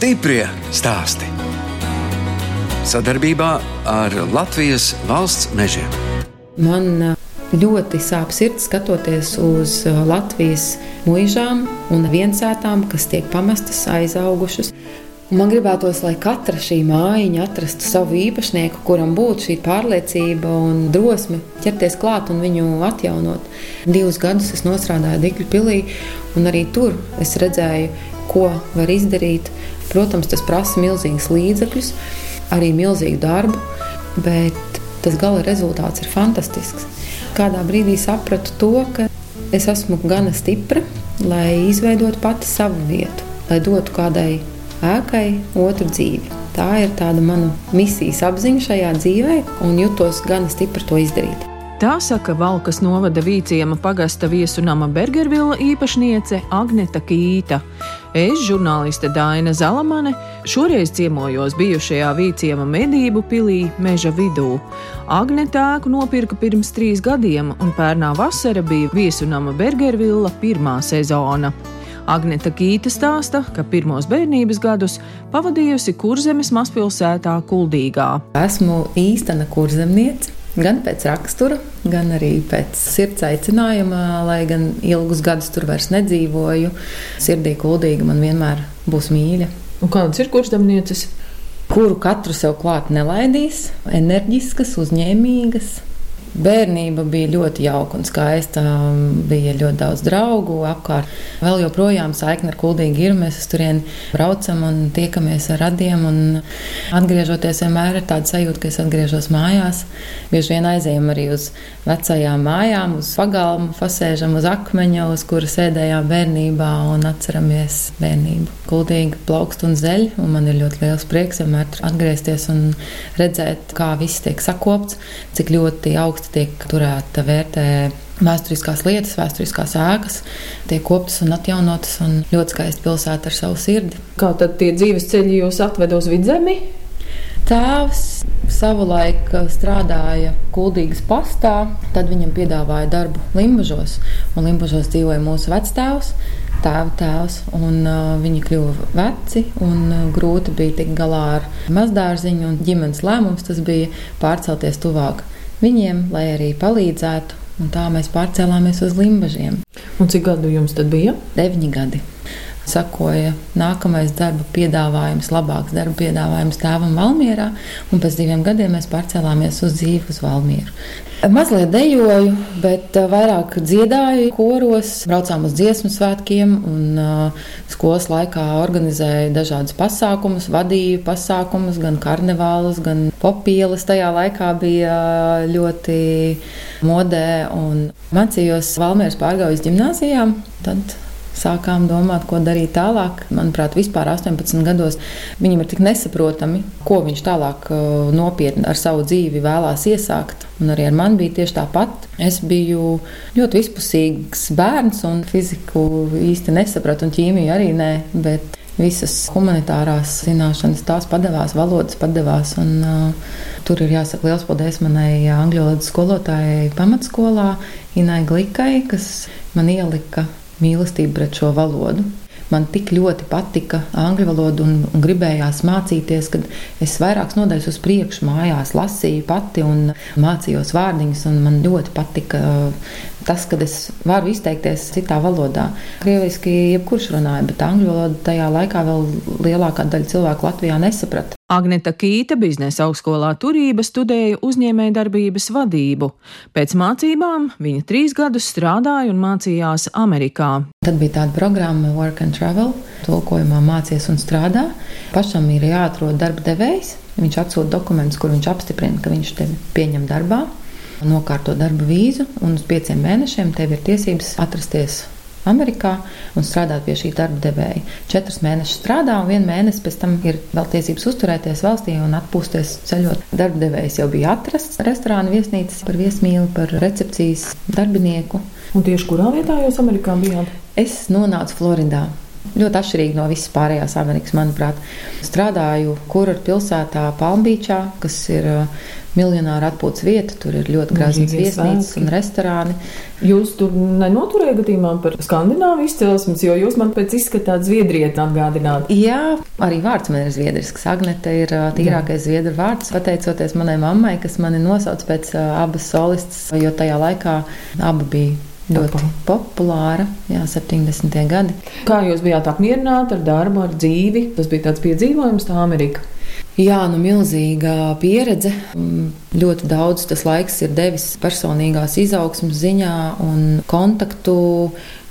Stiprie stāsti. Sadarbībā ar Latvijas valsts mežiem. Man ļoti sāp sirds skatoties uz Latvijas mūžām un viensētām, kas tiek pamestas, aizaugušas. Man gribētos, lai katra šī mājiņa atrastu savu īpašnieku, kuram būtu šī pārliecība un drosme ķerties klāt un viņu atjaunot. Divus gadus es strādāju Digļu pilī, un arī tur es redzēju, ko var izdarīt. Protams, tas prasa milzīgus līdzekļus, arī milzīgu darbu, bet tas gala rezultāts ir fantastisks. Kādā brīdī sapratu to, ka es esmu gana stipra, lai izveidotu pati savu vietu, lai dotu kādai ēkai otru dzīvi. Tā ir tāda mana misijas apziņa šajā dzīvē, un jutos gan stipri to izdarīt. Tā saka Valkas novada Vīciema pagasta viesunama Bergervila īpašniece Agneta Kīta. Es, žurnāliste Daina Zalamane, šoreiz ciemojos bijušajā Vīciema medību pilī Meža vidū. Agneta ēku nopirka pirms trīs gadiem, un pērnā vasara bija viesunama Bergervila pirmā sezona. Agneta Kīta stāsta, ka pirmos bērnības gadus pavadījusi kurzemes mazpilsētā Kuldīgā. Esmu īstena kurzemniece. Gan pēc rakstura, gan arī pēc sirds aicinājuma, lai gan ilgus gadus tur vairs nedzīvoju. Sirdī kuldīga man vienmēr būs mīļa. Un kādas ir kurzemnieces? Kuru katru sev klāt nelaidīs, enerģiskas, uzņēmīgas, Bērnība bija ļoti jauka un skaista. Bija ļoti daudz draugu apkārt. Vēl joprojām saikne ar kuldīgu ir. Mēs turien braucam un tiekamies ar radiem. Atgriežoties, vienmēr ir tāda sajūta, ka es atgriežos mājās. Bieži vien aizējām arī uz vecajām mājām, uz pagalmu, fasēžam uz akmeņa, uz kura sēdējām bērnībā un atceramies bērnību. Kuldīgi plaukst un zeļ, un man ir ļoti liels prieks vienmēr atgriezties un redzēt, kā viss tiek sakopts, cik ļoti augsts augsti tiek turēta vērtē vēsturiskās lietas, vēsturiskās ēkas, tiek koptas un atjaunotas, un ļoti skaista pilsēta ar savu sirdi. Kā tad tie dzīves ceļi jūs atved uz vidzemi? Tēvs savulaik strādāja Kuldīgas pastā, tad viņam piedāvāja darbu Limbažos, un Limbažos dzīvoja mūsu vectēvs. Tēva tēvs, un uh, viņi kļuva veci, un uh, grūti bija tikt galā ar mazdārziņu. Ģimenes lēmums tas bija pārcelties tuvāk viņiem, lai arī palīdzētu. Un tā mēs pārcēlāmies uz Limbaģiem. Un cik gadu jums tad bija? Deviņi gadi. Sakoja nākamais darba piedāvājums, labāks darba piedāvājums tēvam Valmjerā, un pēc diviem gadiem mēs pārcēlāmies uz dzīvi uz Valmjeru. Mazliet dejoju, bet uh, vairāk dziedāju koros, braucām uz dziesmu svētkiem un uh, skolas laikā organizēju dažādus pasākumus, vadīju pasākumus, gan karnevālus, gan popielas. Tajā laikā bija uh, ļoti modē un mācījos Valmieras pārgājas ģimnāzijām. Tad sākām domāt, ko darīt tālāk. Manuprāt, vispār 18 gados viņam ir tik nesaprotami, ko viņš tālāk uh, nopietni ar savu dzīvi vēlās iesākt. Un arī ar mani bija tieši tāpat. Es biju ļoti vispusīgs bērns, un fiziku īsti nesapratu, un ķīmiju arī nē. Bet visas humanitārās zināšanas, tās padevās, valodas padevās. Un, uh, tur ir jāsaka liels paldies manai angļu valodas skolotājai pamatskolā, Inai Glikai, kas man ielika mīlestību pret šo valodu. Man tik ļoti patika angļu valoda un, un gribējās mācīties, kad es vairākas nodaļas uz priekšu mājās lasīju pati un mācījos vārdiņus. Man ļoti patika tas, ka es varu izteikties citā valodā. Krieviski jebkurš runāja, bet angļu valodu tajā laikā vēl lielākā daļa cilvēku Latvijā nesaprata. Agneta Kīta biznesa augstskolā turība studēja uzņēmējdarbības vadību. Pēc mācībām viņa trīs gadus strādāja un mācījās Amerikā. Tad bija tāda programma Work and Travel. Tulkojumā mācies un strādā. Pašam ir jāatrod darba devējs. Viņš atsūta dokumentus, kur viņš apstiprina, ka viņš tevi pieņem darbā, nokārto darba vīzu, un uz pieciem mēnešiem tev ir tiesības atrasties Amerikā un strādāt pie šī darba devēja. Četrus mēnešus strādā, un vienu mēnesi pēc tam ir vēl tiesības uzturēties valstī un atpūsties ceļot. Darba devējs jau bija atrasts restorāna viesnīcas par viesmīli, par recepcijas darbinieku. Un tieši kurā vietā jūs Amerikā bijāt? Es nonācu Floridā. Ļoti atšķirīgi no visas pārējās Amerikas, manuprāt. Strādāju Kurorta pilsētā Palmbīčā, kas ir uh, miljonāra atpūtas vieta. Tur ir ļoti grazīgas viesnīcas un restorāni. Jūs tur nenoturējāt gadījumā par skandināvu izcelsmes, jo jūs man pēc izskatāt zviedrieti atgādināt. Jā, arī vārds man ir zviedrisks. Agnete ir uh, tīrākais zviedru vārds, pateicoties manai mammai, kas mani nosauc pēc uh, abas solistas, jo tajā laikā abi bija ļoti populāra, jā, 70. gadi. Kā jūs bijāt apmierināti ar darbu, ar dzīvi? Tas bija tāds piedzīvojums, tā Amerika. Jā, nu, milzīga pieredze. Ļoti daudz tas laiks ir devis personīgās izaugsmas ziņā un kontaktu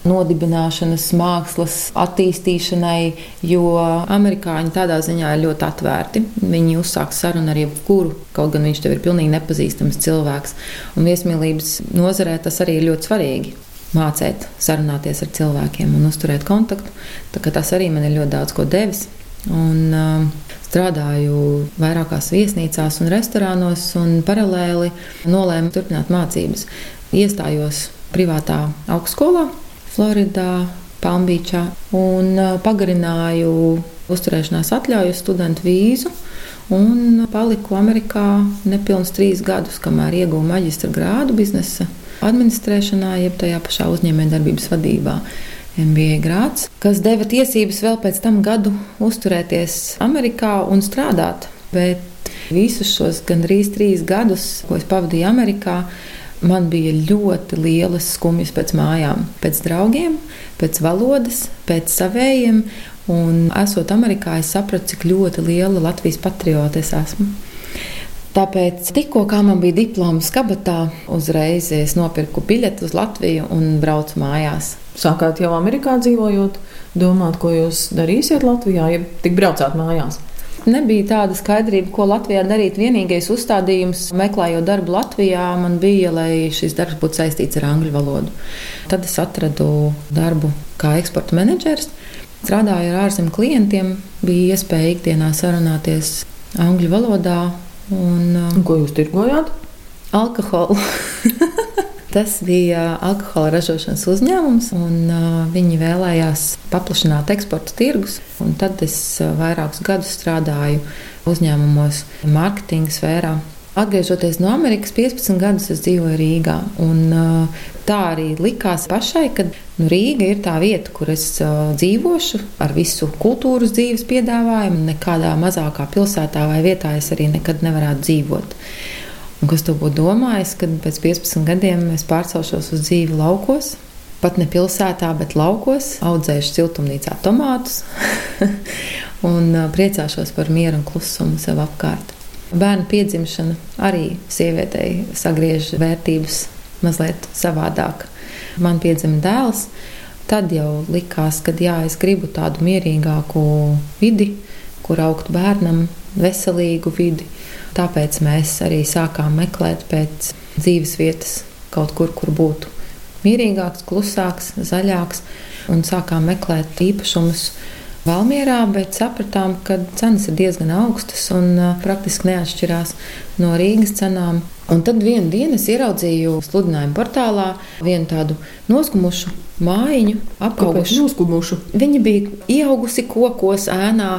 nodibināšanas, mākslas attīstīšanai, jo amerikāņi tādā ziņā ir ļoti atvērti. Viņi uzsāk sarunu ar jebkuru, kaut gan viņš tev ir pilnīgi nepazīstams cilvēks. Un viesmīlības nozarē tas arī ir ļoti svarīgi. Mācīt, sarunāties ar cilvēkiem un uzturēt kontaktu. Tas arī man ir ļoti daudz ko devis. Un, uh, strādāju vairākās viesnīcās un restorānos, un paralēli nolēmu turpināt mācības. Iestājos privātā augstskolā, Floridā, Palmbīčā un pagarināju uzturēšanās atļauju studentu vīzu. Un paliku Amerikā nepilnīgi trīs gadus, kamēr ieguvu maģistra grādu biznesa administrēšanā, jeb tajā pašā uzņēmējdarbības vadībā. MBA grāts, kas deva tiesības vēl pēc tam gadu uzturēties Amerikā un strādāt. Bet visus šos gandrīz trīs gadus, ko es pavadīju Amerikā, man bija ļoti lielas skumjas pēc mājām, pēc draugiem, pēc valodas, pēc savējiem. Un, esot Amerikā, es sapratu, cik ļoti liela Latvijas patriota es esmu. Tāpēc tikko man bija diploms kabatā, uzreiz es nopirku biļeti uz Latviju un braucu mājās. Sākāt jau Amerikā dzīvojot, domāt, ko jūs darīsiet Latvijā, ja tik braucāt mājās. Nebija tāda skaidrība, ko Latvijā darīt. Vienīgais uzstādījums, meklējot darbu Latvijā, man bija, lai šis darbs būtu saistīts ar angļu valodu. Tad es atradu darbu kā eksporta menedžers. Strādāju ar ārzemju klientiem, bija iespēja ikdienā sarunāties angļu valodā. Un, un ko jūs tirgojāt? Alkoholu. Tas bija alkohola ražošanas uzņēmums, un uh, viņi vēlējās paplašināt eksporta tirgus. Tad es uh, vairākus gadus strādāju uzņēmumos, mārketinga sfērā. Atgriežoties no Amerikas, 15 gadus es dzīvoju Rīgā. Un, uh, tā arī likās pašai, ka nu, Rīga ir tā vieta, kur es uh, dzīvošu ar visu kultūras dzīves piedāvājumu. Nekādā mazākā pilsētā vai vietā es arī nekad nevarētu dzīvot. Un kas to būtu domājis, kad pēc 15 gadiem es pārcelšos uz dzīvi laukos? Pat ne pilsētā, bet laukos, audzēšu siltumnīcā tomātus un priecāšos par mieru un klusumu sev apkārt. Bērnu piedzimšana arī sievietei sagriež vērtības mazliet savādāk. Man piedzima dēls, tad jau likās, ka jā, es gribu tādu mierīgāku vidi, kur augt bērnam, veselīgu vidi Tāpēc mēs arī sākām meklēt pēc dzīves vietas kaut kur, kur būtu mierīgāks, klusāks, zaļāks, un sākām meklēt īpašumus. Valmjerā, bet sapratām, ka cenas ir diezgan augstas un uh, praktiski neatšķirās no Rīgas cenām. Un tad vienā dienā es ieraudzīju sludinājumu portālā vienu tādu noskumušu mājiņu, apgaugušu. Viņa bija ieaugusi kokos, ēnā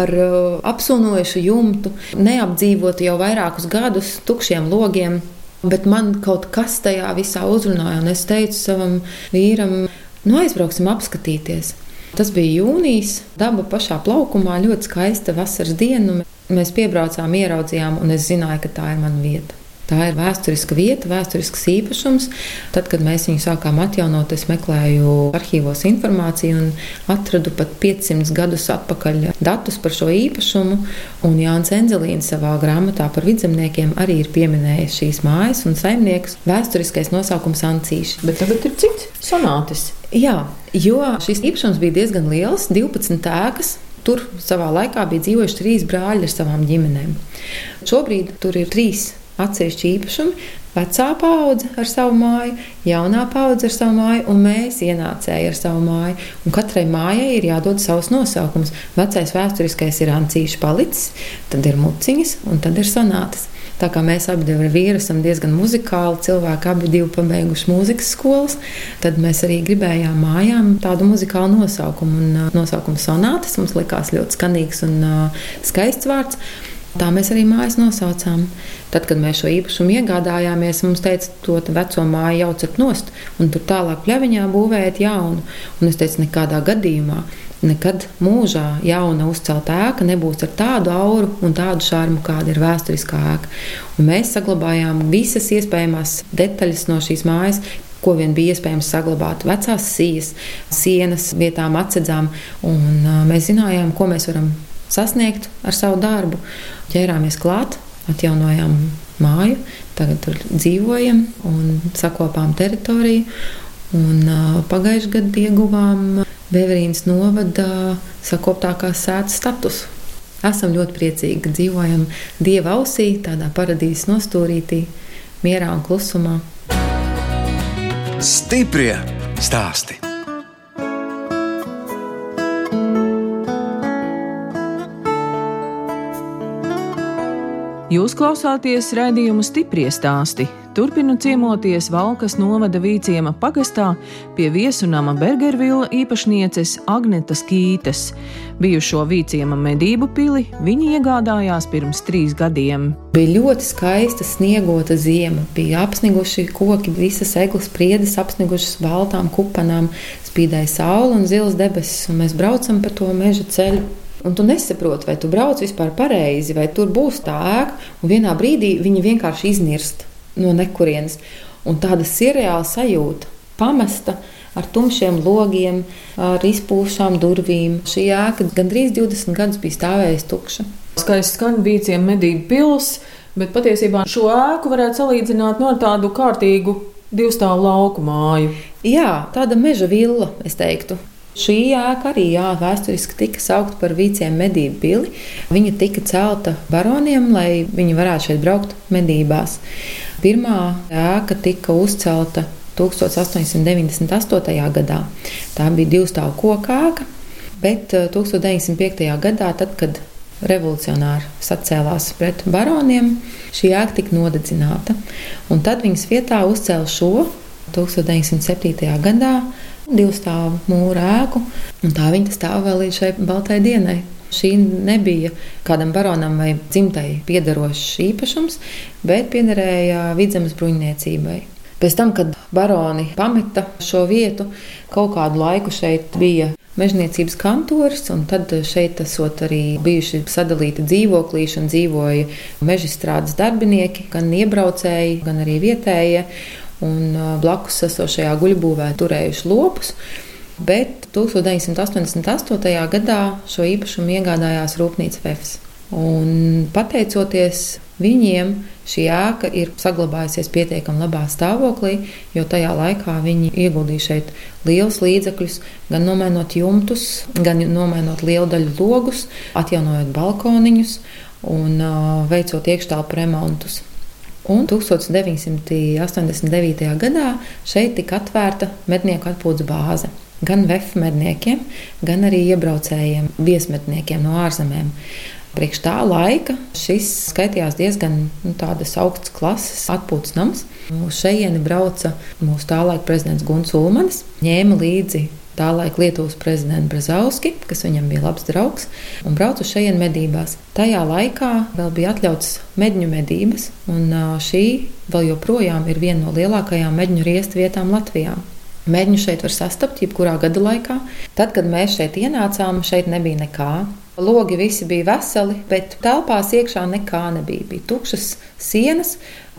ar uh, apsunojušu jumtu, neapdzīvotu jau vairākus gadus, tukšiem logiem. Bet man kaut kas tajā visā uzrunāja, un es teicu savam vīram, nu aizbrauksim apskatīties. Tas bija jūnijas, daba pašā plaukumā, ļoti skaista vasaras diena. Mēs piebraucām, ieraudzījām, un es zināju, ka tā ir mana vieta. Tā ir vēsturiska vieta, vēsturisks īpašums. Tad, kad mēs viņu sākām atjaunot, es meklēju arhīvos informāciju un atradu pat 500 gadus atpakaļ datus par šo īpašumu. Un Jānis Enzelīns savā grāmatā par vidzemniekiem arī ir pieminējis šīs mājas un saimniekus. Vēsturiskais nosaukums Ancīši. Bet tagad ir cits sonātis. Jā, jo šis īpašums bija diezgan liels, 12 ēkas. Tur savā laikā bija dzīvojuši trīs brāļi ar savām ģimenēm. Šobrīd tur ir trīs atsevišķi īpašumi. Vecā paudze ar savu māju, jaunā paudze ar savu māju, un mēs ienācēji ar savu māju. Un katrai mājai ir jādod savs nosaukums. Vecais vēsturiskais ir ancīši palicis, tad ir muciņas un tad ir sonātas. Tā kā mēs abi ar vīru esam diezgan muzikāli cilvēki, abi divi pabeiguši mūzikas skolas, tad mēs arī gribējām mājām tādu muzikālu nosaukumu. Un nosaukums sonātas mums likās ļoti skanīgs un skaists vārds. Tā mēs arī mājas nosaucām. Tad, kad mēs šo īpašumu iegādājāmies, mums teica, to veco māju jaucat nost un tur tālāk pļaviņā būvēt jaunu. Un es teicu, nekādā gadījumā. Nekad mūžā jauna uzcelta ēka nebūs ar tādu auru un tādu šarmu, kāda ir vēsturiskā ēka. Un mēs saglabājām visas iespējamās detaļas no šīs mājas, ko vien bija iespējams saglabāt. Vecās sijas, sienas vietām atsedzām, un mēs zinājām, ko mēs varam sasniegt ar savu darbu. Ķērāmies klāt, atjaunojām māju, tagad tur dzīvojam un sakopām teritoriju. Un, uh, Pagājušajā gadā ieguvām Beverīnas novada sakoptākās sēdes statusu. Esam ļoti priecīgi, ka dzīvojam dieva ausī, tādā paradīzes nostūrītī, mierā un klusumā. Stiprie stāstī! Jūs klausāties raidījumu stipri stāstī. Turpinu ciemoties Valkas novada Vīciema pagastā pie viesunama Bergervila īpašnieces Agnetas Kītes. Bijušo Vīciema medību pili viņi iegādājās pirms trīs gadiem. Bija ļoti skaista sniegota ziema, bija apsniguši koki, visas eglis priedes apsnigušas baltām kupanām, spīdēja saule un zils debesis, un mēs braucam pa to meža ceļu un tu nesaproti, vai tu brauc vispār pareizi, vai tur būs tā ēka, un vienā brīdī viņi vienkārši iznirst no nekurienes. Un tāda sirreāla sajūta, pamesta ar tumšiem logiem, ar izpūšām durvīm. Šī ēka gandrīz 20 gadus bija stāvējusi tukša. Skaisti skan bīciem medību pils, bet patiesībā šo ēku varētu salīdzināt no tādu kārtīgu divstāvu lauku māju. Jā, tāda meža villa, es teiktu. Šī ēka arī jā, vēsturiski tika saukta par vīciem medību pili. Viņa tika celta baroniem, lai viņi varētu šeit braukt medībās. Pirmā ēka tika uzcelta 1898. gadā. Tā bija divu stāvu koka ēka, bet 1905. Eh, gadā, tad, kad revolucionāri sacēlās pret baroniem, šī ēka tika nodedzināta. Un tad viņas vietā uzcēla šo 1907. gadā divu stāvu mūra ēku, un tā viņa stāv vēl līdz šai baltai dienai. Šī nebija kādam baronam vai dzimtai piederošs īpašums, bet piederēja vidzemes bruņniecībai. Pēc tam, kad baroni pameta šo vietu, kaut kādu laiku šeit bija mežniecības kantoris, un tad šeit esot arī bijuši sadalīti dzīvoklīši un dzīvoja mežstrādes darbinieki, gan iebraucēji, gan arī vietējie un blakus esošajā guļbūvē turējuši lopus. Bet 1988. gadā šo īpašumu iegādājās Rūpnīca Vefs. Un pateicoties viņiem, šī ēka ir saglabājusies pietiekami labā stāvoklī, jo tajā laikā viņi ieguldīja šeit liels līdzekļus, gan nomainot jumtus, gan nomainot lielu daļu logus, atjaunojot balkoniņus un veicot iekštelpu remontus. Un 1989. gadā šeit tika atvērta mednieku atpūtas bāze. Gan VF medniekiem, gan arī iebraucējiem, viesmedniekiem no ārzemēm. Priekš tā laika šis skaitījās diezgan nu, augsts klases atpūtas nams. Uz šejieni brauca mūsu tālaika prezidents Guns Ulmanis, ņēma līdzi tā laika Lietuvas prezidents Brazauski, kas viņam bija labs draugs, un brauca uz šejienes medībās. Tajā laikā vēl bija atļauts medņu medības, un šī vēl joprojām ir viena no lielākajām medņu riestu vietām Latvijā. Mēģņu šeit var sastapt jebkurā gada laikā. Tad, kad mēs šeit ienācām, šeit nebija nekā. Logi visi bija veseli, bet telpās iekšā nekā nebija. Bija tukšas sienas,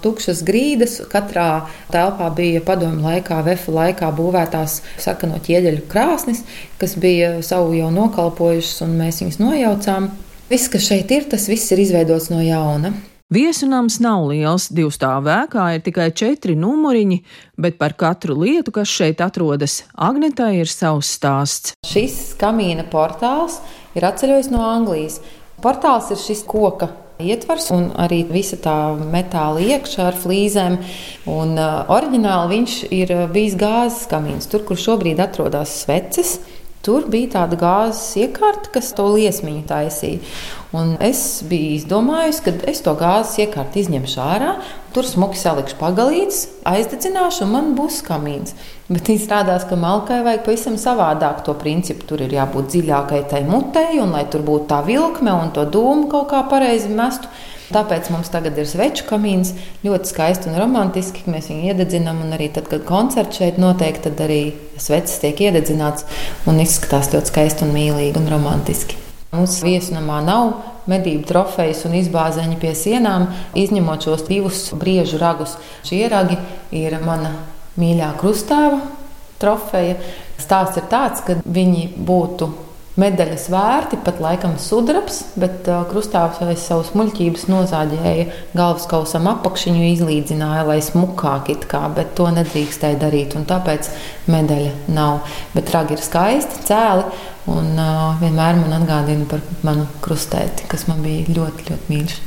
tukšas grīdas. Katrā telpā bija padomju laikā, vefa laikā būvētās sarkano ķieģeļu krāsnis, kas bija savu jau nokalpojušas, un mēs viņus nojaucām. Viss, kas šeit ir, tas viss ir izveidots no jauna. Viesunams nav liels, divu stāvu ēkā ir tikai četri numuriņi, bet par katru lietu, kas šeit atrodas, Agnetai ir savs stāsts. Šis kamīna portāls ir atceļojis no Anglijas. Portāls ir šis koka ietvars un arī visa tā metāla iekšā ar flīzēm. Un, uh, oriģināli viņš ir bijis gāzes kamīns, tur, kur šobrīd atrodas sveces. Tur bija tāda gāzes iekārta, kas to liesmiņu taisīja. Un es biju izdomājusi, ka es to gāzes iekārtu izņemšu ārā, tur smuki salikšu pagalītes, aizdedzināšu, un man būs kamīns. Bet izrādās, ka malkai vajag pavisam savādāk to principu. Tur ir jābūt dziļākai tai mutei, un lai tur būtu tā vilkme un to dūmu kaut kā pareizi mestu. Tāpēc mums tagad ir sveču kamīns, ļoti skaisti un romantiski. Mēs viņu iededzinām, un arī tad, kad koncerts šeit notiek, tad arī sveces tiek iededzināts un izskatās ļoti skaisti un mīlīgi un romantiski. Mūsu viesnamā nav medību trofejas un izbāzeņi pie sienām, izņemot šos divus briežu ragus. Šie ragi ir mana mīļā krustāva trofeja. Stāsts ir tāds, ka viņi būtu medaļas vērti, pat laikam sudrabs, bet uh, krustāvs aiz savas muļķības nozāģēja galvaskausam apakšiņu, izlīdzināja, lai smukāk it kā, bet to nedrīkstēja darīt, un tāpēc medaļa nav. Bet ragi ir skaisti, cēli, un uh, vienmēr man atgādina par manu krustēti, kas man bija ļoti, ļoti mīļš.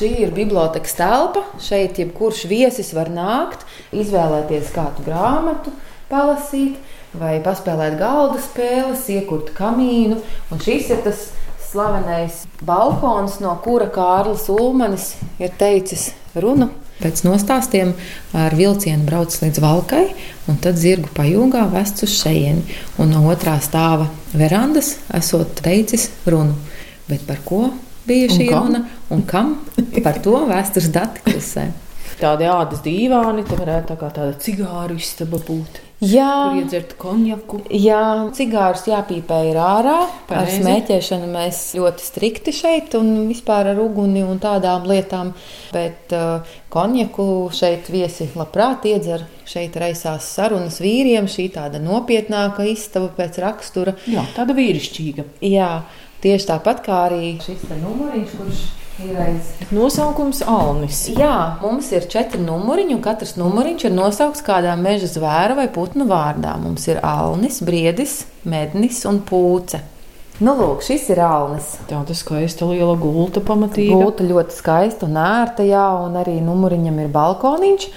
Šī ir bibliotekas telpa. Šeit jebkurš viesis var nākt, izvēlēties kādu grāmatu, palasīt, vai paspēlēt galda spēles, iekurt kamīnu. Un šis ir tas slavenais balkons, no kura Kārlis Ulmanis ir teicis runu. Pēc nostāstiem ar vilcienu brauc līdz valkai, un tad zirgu pajūgā vests uz šejieni. Un no otrā stāva verandas esot teicis runu. Bet par ko bija šī un runa un kam? Par to vēstures dati klusē. Tādi ādas dīvāni, tā varētu tā kā tāda cigāru istaba būt. Jā, iedzert konjaku. Jā, cigārus jāpīpē ir ārā. Pareizi. Ar smēķēšanu mēs ļoti strikti šeit un vispār ar uguni un tādām lietām. Bet uh, konjaku šeit viesi labprāt iedzer. Šeit raisās sarunas vīriem, šī tāda nopietnāka istaba pēc rakstura. Jā, tāda vīrišķīga. Jā, tieši tāpat kā arī šis numuriņš, kurš Nosaukums Alnis. Jā, mums ir četri numuriņi, un katrs numuriņš ir nosaukts kādā meža zvēra vai putnu vārdā. Mums ir alnis, briedis, mednis un pūce. Nu, lūk, šis ir alnis. Tāda skaista liela gulta pamatīga. Gulta ļoti skaista un ērta, jā, un arī numuriņam ir balkoniņš.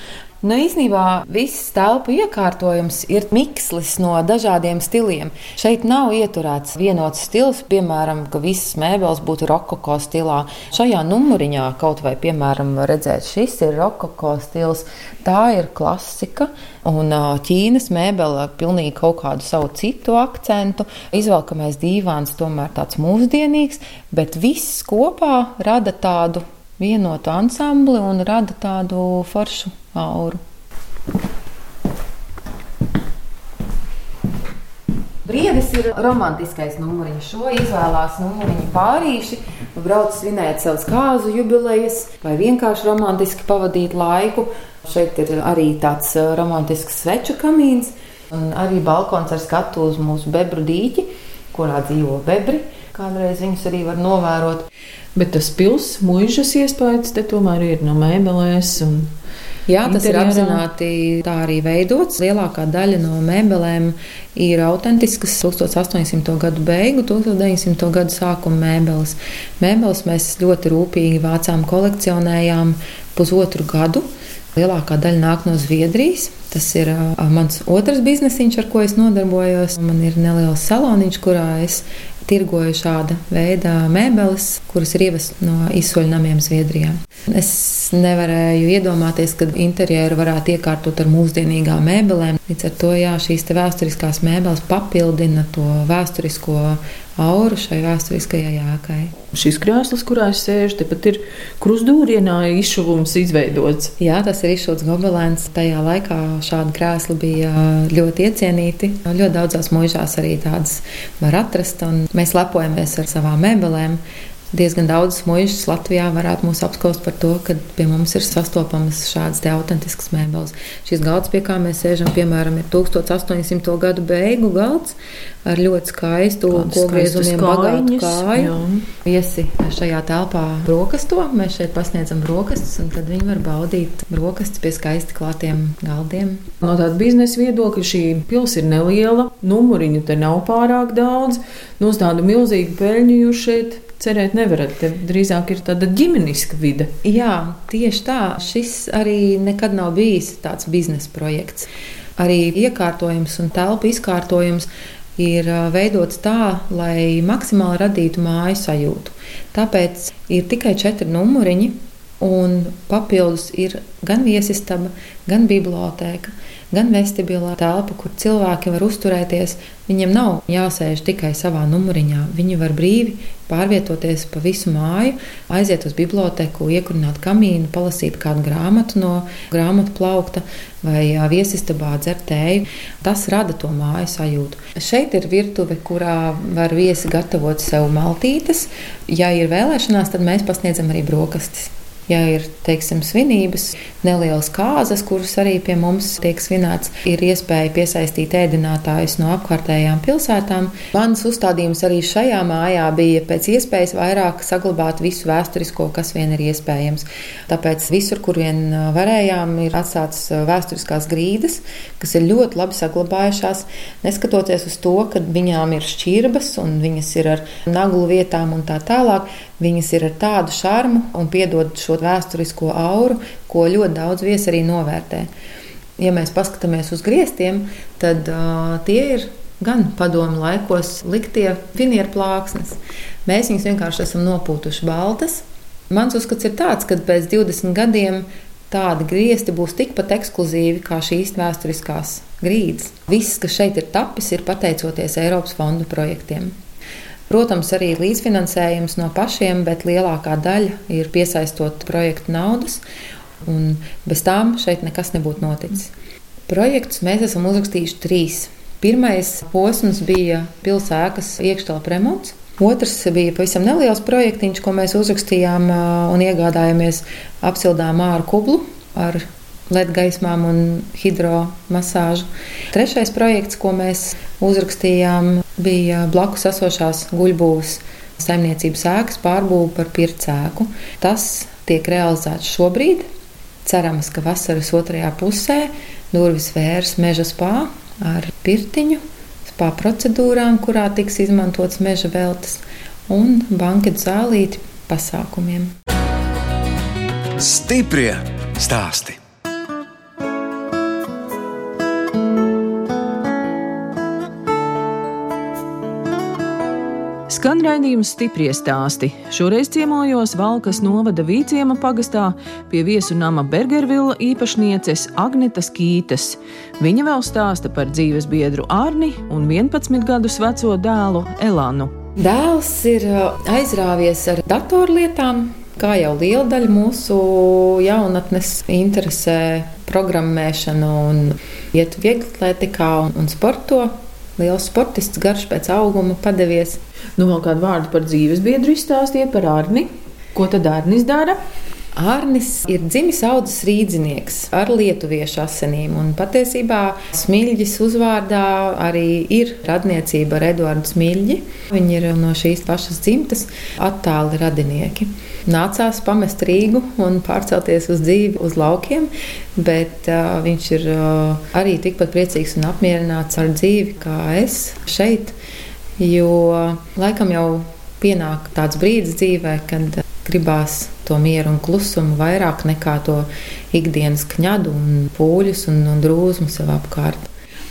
Nu, īsnībā viss telpu iekārtojums ir mikslis no dažādiem stiliem. Šeit nav ieturēts vienots stils, piemēram, ka visas mēbeles būtu rokoko stilā. Šajā numuriņā kaut vai, piemēram, redzēt, šis ir rokoko stils, tā ir klasika. Un Ķīnas mēbele pilnīgi kaut kādu savu citu akcentu. Izvelkamais dīvāns tomēr tāds mūsdienīgs, bet viss kopā rada tādu vienotu ansambli un rada tādu foršu auru. Briedis ir romantiskais numuriņš. Šo izvēlās numuriņu pārīši, brauc svinēt savas kāzu jubilejas vai vienkārši romantiski pavadīt laiku. Šeit ir arī tāds ā, romantisks sveču kamīns un arī balkons ar skatu uz mūsu bebru dīķi, kurā dzīvo bebri. Kādreiz viņus arī var novērot. Bet tas pilsētas mūžas iespējas te tomēr ir no mēbelēs. Un... Jā, tas ir Interjerā. apzināti tā arī veidots. Lielākā daļa no mēbelēm ir autentiskas 1800. gadu beigu, 1900. gadu sākuma mēbeles. Mēbeles mēs ļoti rūpīgi vācām, kolekcionējām pusotru gadu. Lielākā daļa nāk no Zviedrijas. Tas ir mans otrs biznesiņš, ar ko es nodarbojos. Man ir neliels saloniņš, kurā es tirgoju šāda veida mēbeles, kuras ir ievestas no izsoļnamiem Zviedrijā. Es nevarēju iedomāties, ka interjeru varētu iekārtot ar mūsdienīgām mēbelēm. Līdz ar to jā, šīs vēsturiskās mēbeles papildina to vēsturisko auru šai vēsturiskajai ēkai. Šis krēsls, kurā es sēžu, tepat ir krustūrienā izšuvums izveidots. Jā, tas ir izšūts gobelēns. Tajā laikā šādi krēsli bija ļoti iecienīti. Ļoti daudzās mūžās arī tādas var atrast. un Mēs lepojamies ar savām mēbelēm. Diezgan daudzas mūžas Latvijā varētu mūs apskaust par to, ka pie mums ir sastopamas šādas te autentiskas mēbeles. Šis galds, pie kā mēs sēžam, piemēram, ir 1800. gadu beigu galds ar ļoti skaistu skaistas bagātu kāju. Viesi šajā telpā brokasto. Mēs šeit pasniedzam brokastis, un tad viņi var baudīt brokastis pie skaisti klātiem galdiem. No tāda biznesa viedokļa šī pilsēta ir neliela, numuriņu te nav pārāk daudz. No uz tādu milzīgu peļņu jūs šeit cerēt nevarat. Te drīzāk ir tāda ģimeniska vide. Jā, tieši tā. Šis arī nekad nav bijis tāds biznesa projekts. Arī iekārtojums un telpu izkārtojums ir veidots tā, lai maksimāli radītu māju sajūtu. Tāpēc ir tikai četri numuriņi, un papildus ir gan viesistaba, gan biblioteka gan vestibilā telpa, kur cilvēki var uzturēties. Viņiem nav jāsēž tikai savā numuriņā. Viņi var brīvi pārvietoties pa visu māju, aiziet uz biblioteku, iekurināt kamīnu, palasīt kādu grāmatu no grāmatu plaukta vai viesistabā dzert tēju. Tas rada to māju sajūtu. Šeit ir virtuve, kurā var viesi gatavot sev maltītes. Ja ir vēlēšanās, tad mēs pasniedzam arī brokastis. Ja ir teiksim, svinības, nelielas kārtas, kuras arī pie mums tiek svinēts, ir iespēja piesaistīt ēdinātājus no apkārtējām pilsētām. Mans uzstādījums arī šajā mājā bija pēc iespējas vairāk saglabāt visu vēsturisko, kas vien ir iespējams. Tāpēc visur, kur vien varējām, ir atstātas vēsturiskās grīdas, kas ir ļoti labi saglabājušās, neskatoties uz to, ka viņām ir šķirbas un viņas ir ar naglu vietām un tā tālāk. Viņas ir ar tādu šarmu un piedod šo vēsturisko auru, ko ļoti daudz viesi arī novērtē. Ja mēs paskatāmies uz griestiem, tad uh, tie ir gan padomu laikos liktie finieru plāksnes. Mēs viņus vienkārši esam nopūtuši baltas. Mans uzskats ir tāds, ka pēc 20 gadiem tādi griezti būs tikpat ekskluzīvi kā šīs vēsturiskās grīdas. Viss, kas šeit ir tapis, ir pateicoties Eiropas fondu projektiem. Protams, arī līdzfinansējums no pašiem, bet lielākā daļa ir piesaistot projektu naudas, un bez tām šeit nekas nebūtu noticis. Projektus mēs esam uzrakstījuši trīs. Pirmais posms bija pilsētas iekštelpa remonts. Otrs bija pavisam neliels projektiņš, ko mēs uzrakstījām un iegādājāmies apsildām āru kublu ar LED gaismām un hidromasāžu. Trešais projekts, ko mēs uzrakstījām, bija blakus esošās guļbūves saimniecības ēkas pārbūve par pircēku. Tas tiek realizēts šobrīd. Cerams, ka vasaras otrajā pusē durvis vērs meža spā ar pirtiņu, spā procedūrām, kurā tiks izmantots meža veltes un banketu zālīti pasākumiem. Stiprie stāstī! Skan raidījums stipri stāsti. Šoreiz ciemojos Valkas novada Vīciema pagastā pie viesu nama Bergervila īpašnieces Agnetas Kītas. Viņa vēl stāsta par dzīves biedru Arni un 11 gadus veco dēlu Elānu. Dēls ir uh, aizrāvies ar datorlietām, kā jau liela daļa mūsu jaunatnes interesē programmēšanu un iet vieglatlētikā un, un sporto. Liels sportists, garš pēc auguma, padevies. Nu, vēl kādu vārdu par dzīves biedru izstāstiet par Arni. Ko tad Arnis dara? Arnis ir dzimis audzes rīznieks ar lietuviešu asinīm. Patiesībā Smilģis uzvārdā arī ir radniecība ar Eduardu Smilģi. Viņi ir no šīs pašas dzimtas attāli radinieki. Nācās pamest Rīgu un pārcelties uz dzīvi uz laukiem, bet uh, viņš ir uh, arī tikpat priecīgs un apmierināts ar dzīvi kā es šeit. Jo laikam jau pienāk tāds brīdis dzīvē, kad gribās to mieru un klusumu vairāk nekā to ikdienas kņadu un pūļus un, un drūzmu sev apkārt.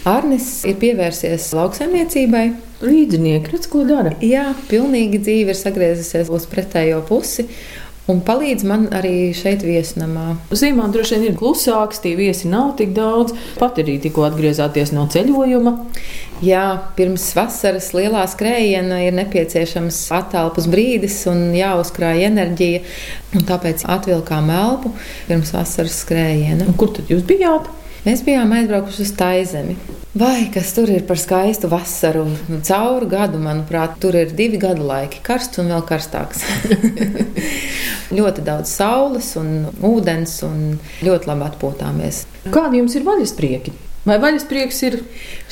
Arnis ir pievērsies lauksaimniecībai. Līdzinieki, redz, ko dara. Jā, pilnīgi dzīve ir sagriezusies uz pretējo pusi. Un palīdz man arī šeit viesnamā. Zīmā droši vien ir klusāks, tie viesi nav tik daudz. Pat arī tikko atgriezāties no ceļojuma. Jā, pirms vasaras lielā skrējiena ir nepieciešams attālpus brīdis un jāuzkrāj enerģija. Un tāpēc atvilkām elpu pirms vasaras skrējiena. Un kur tad jūs bijāt? Mēs bijām aizbraukuši uz Taizemi. Vai kas tur ir par skaistu vasaru? Cauru gadu, manuprāt, tur ir divi gadu laiki - karsts un vēl karstāks. ļoti daudz saules un ūdens, un ļoti labi atpūtāmies. Kādi jums ir vaļasprieki? Vai vaļasprieks ir?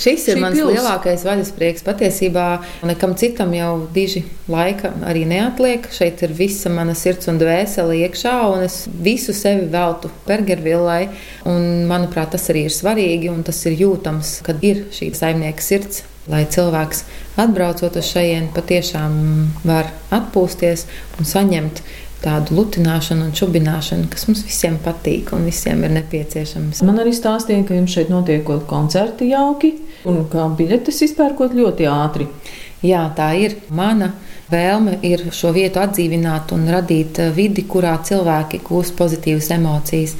Šis ir mans pils? lielākais vaļasprieks. Patiesībā nekam citam jau diži laika arī neatliek. Šeit ir visa mana sirds un dvēsele iekšā, un es visu sevi veltu Bergervillai. Un, manuprāt, tas arī ir svarīgi, un tas ir jūtams, kad ir šī saimnieka sirds. Lai cilvēks atbraucot uz šejienes, patiešām var atpūsties un saņemt tādu lutināšanu un čubināšanu, kas mums visiem patīk un visiem ir nepieciešams. Man arī stāstīja, ka jums šeit notiekot koncerti jauki un kā biļetes izpērkot ļoti ātri. Jā, tā ir mana vēlme ir šo vietu atdzīvināt un radīt eh, vidi, kurā cilvēki gūst pozitīvas emocijas.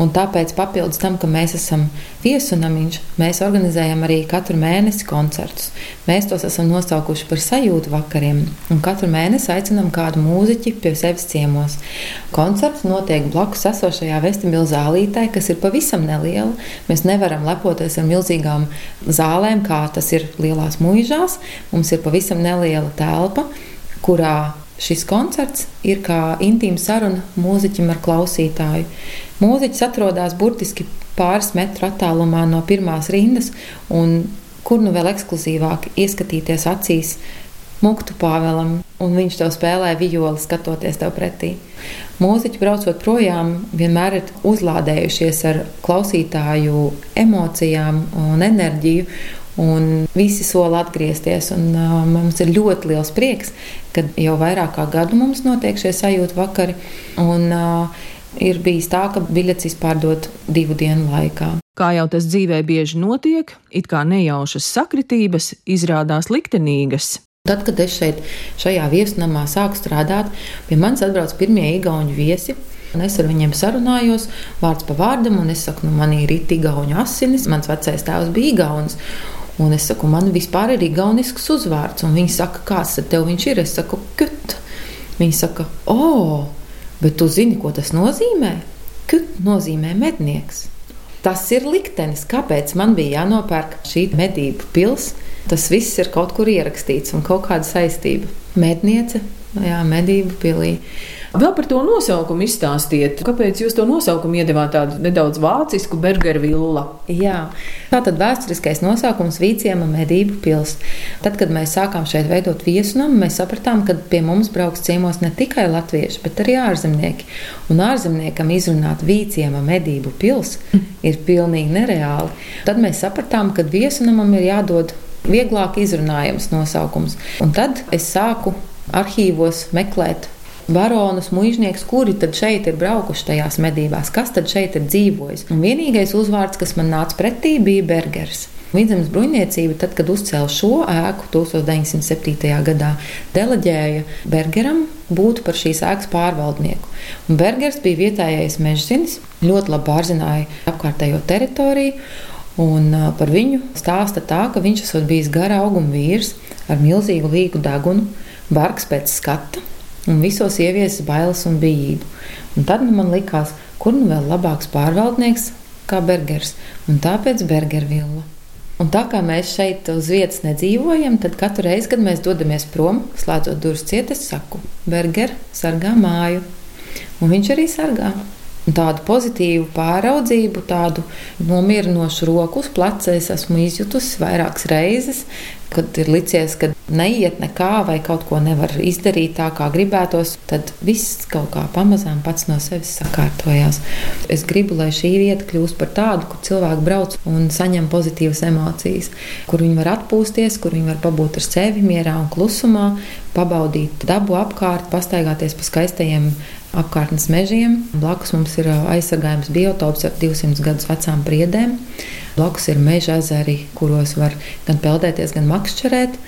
Un tāpēc, papildus tam, ka mēs esam viesunamiņš, mēs organizējam arī katru mēnesi koncertus. Mēs tos esam nosaukuši par sajūtu vakariem, un katru mēnesi aicinām kādu mūziķi pie sevis ciemos. Koncerts notiek blakus esošajā vestibilu zālītē, kas ir pavisam neliela. Mēs nevaram lepoties ar milzīgām zālēm, kā tas ir lielās mūžās. Mums ir pavisam neliela telpa kurā šis koncerts ir kā intīma saruna mūziķim ar klausītāju. Mūziķis atrodas burtiski pāris metru attālumā no pirmās rindas, un kur nu vēl ekskluzīvāk ieskatīties acīs Muktu Pāvēlam, un viņš tev spēlē violi, skatoties tev pretī. Mūziķi braucot projām, vienmēr ir uzlādējušies ar klausītāju emocijām un enerģiju, Un visi sola atgriezties. Un, uh, mums ir ļoti liels prieks, ka jau vairāk kā gadu mums notiek šie sajūta vakari. Un, uh, ir bijis tā, ka biļetes izpārdot divu dienu laikā. Kā jau tas dzīvē bieži notiek, it kā nejaušas sakritības izrādās liktenīgas. Tad, kad es šeit, šajā viesnamā sāku strādāt, pie manis atbrauc pirmie igauņu viesi. Un es ar viņiem sarunājos, vārds pa vārdam, un es saku, nu, man ir rīta igauņu asinis. Mans vecais tēvs bija igaunis. Un es saku, man vispār ir igaunisks uzvārds. Un viņi saka, kāds tad tev viņš ir? Es saku, kut. Viņi saka, o, oh, bet tu zini, ko tas nozīmē? Kut nozīmē mednieks. Tas ir liktenis, kāpēc man bija jānopērk šī medību pilsēta. Tas viss ir kaut kur ierakstīts un kaut kāda saistība. Medniece, jā, medību pilī. Vēl par to nosaukumu izstāstiet. Kāpēc jūs to nosaukumu iedevāt tādu nedaudz vācisku Bergeru villa? Jā, tā tad vēsturiskais nosaukums Vīciema medību pils. Tad, kad mēs sākām šeit veidot viesunamu, mēs sapratām, ka pie mums brauks ciemos ne tikai latvieši, bet arī ārzemnieki. Un ārzemniekam izrunāt Vīciema medību pils ir pilnīgi nereāli. Tad mēs sapratām, ka viesunamam ir jādod vieglāk izrunājams nosaukums. Un tad es sāku arhīvos meklēt baronus, muiznieks, kuri tad šeit ir braukuši tajās medībās, kas tad šeit ir dzīvojis. Un vienīgais uzvārds, kas man nāca pretī, bija Bergers. Vidzemes bruņniecība, tad, kad uzcēla šo ēku 1907. gadā, deleģēja Bergeram būt par šīs ēkas pārvaldnieku. Un Bergers bija vietējais mežzinis, ļoti labi pārzināja apkārtējo teritoriju. Un par viņu stāsta tā, ka viņš esot bijis gara auguma vīrs ar milzīgu līgu degunu, bargs pēc skata, un visos ieviesis bailes un bijību. Un tad nu, man likās, kur nu vēl labāks pārvaldnieks kā Bergers, un tāpēc Bergervilla. Un tā kā mēs šeit uz vietas nedzīvojam, tad katru reizi, kad mēs dodamies prom, slēdzot durvis ciet, es saku, Berger sargā māju. Un viņš arī sargā. Tādu pozitīvu pāraudzību, tādu nomierinošu roku uz pleca es esmu izjutusi vairākas reizes, kad ir licies, ka neiet nekā vai kaut ko nevar izdarīt tā, kā gribētos, tad viss kaut kā pamazām pats no sevis sakārtojās. Es gribu, lai šī vieta kļūst par tādu, kur cilvēki brauc un saņem pozitīvas emocijas, kur viņi var atpūsties, kur viņi var pabūt ar sevi mierā un klusumā, pabaudīt dabu apkārt, pastaigāties pa skaistajiem apkārtnes mežiem. Blakus mums ir aizsargājums biotops ar 200 gadus vecām priedēm. Blakus ir meža ezeri, kuros var gan peldēties, gan makšķerēt.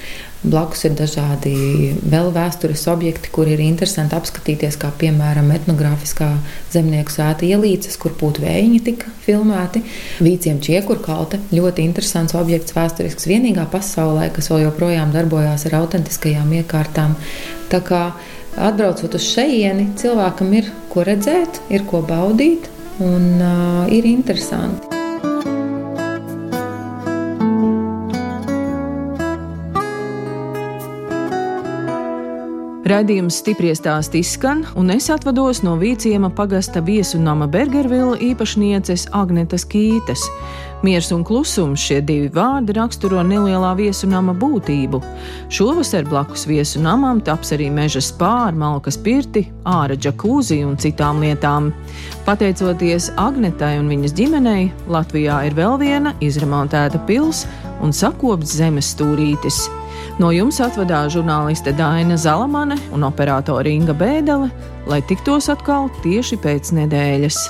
Blakus ir dažādi vēl vēstures objekti, kur ir interesanti apskatīties, kā piemēram etnogrāfiskā zemnieku sēta ielīces, kur vējiņi tika filmēti. Vīciem čiekurkalte ļoti interesants objekts, vēsturisks vienīgā pasaulē, kas vēl joprojām darbojās ar autentiskajām iekārtām. Tā kā Atbraucot uz šejieni, cilvēkam ir ko redzēt, ir ko baudīt un uh, ir interesanti. Radījums stipri stāst izskan, un es atvados no Vīciema pagasta viesu nama Bergervila īpašnieces Agnetas Kītes. Miers un klusums šie divi vārdi raksturo nelielā viesu nama būtību. Šovasar blakus viesu namam taps arī meža spāra, malkas pirti, ārā džakūzi un citām lietām. Pateicoties Agnetai un viņas ģimenei, Latvijā ir vēl viena izremontēta pils un sakopts zemes stūrītis. No jums atvadās žurnāliste Daina Zalamane un operātore Inga Bēdelē, lai tiktos atkal tieši pēc nedēļas.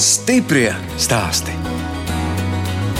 Stiprie stāsti.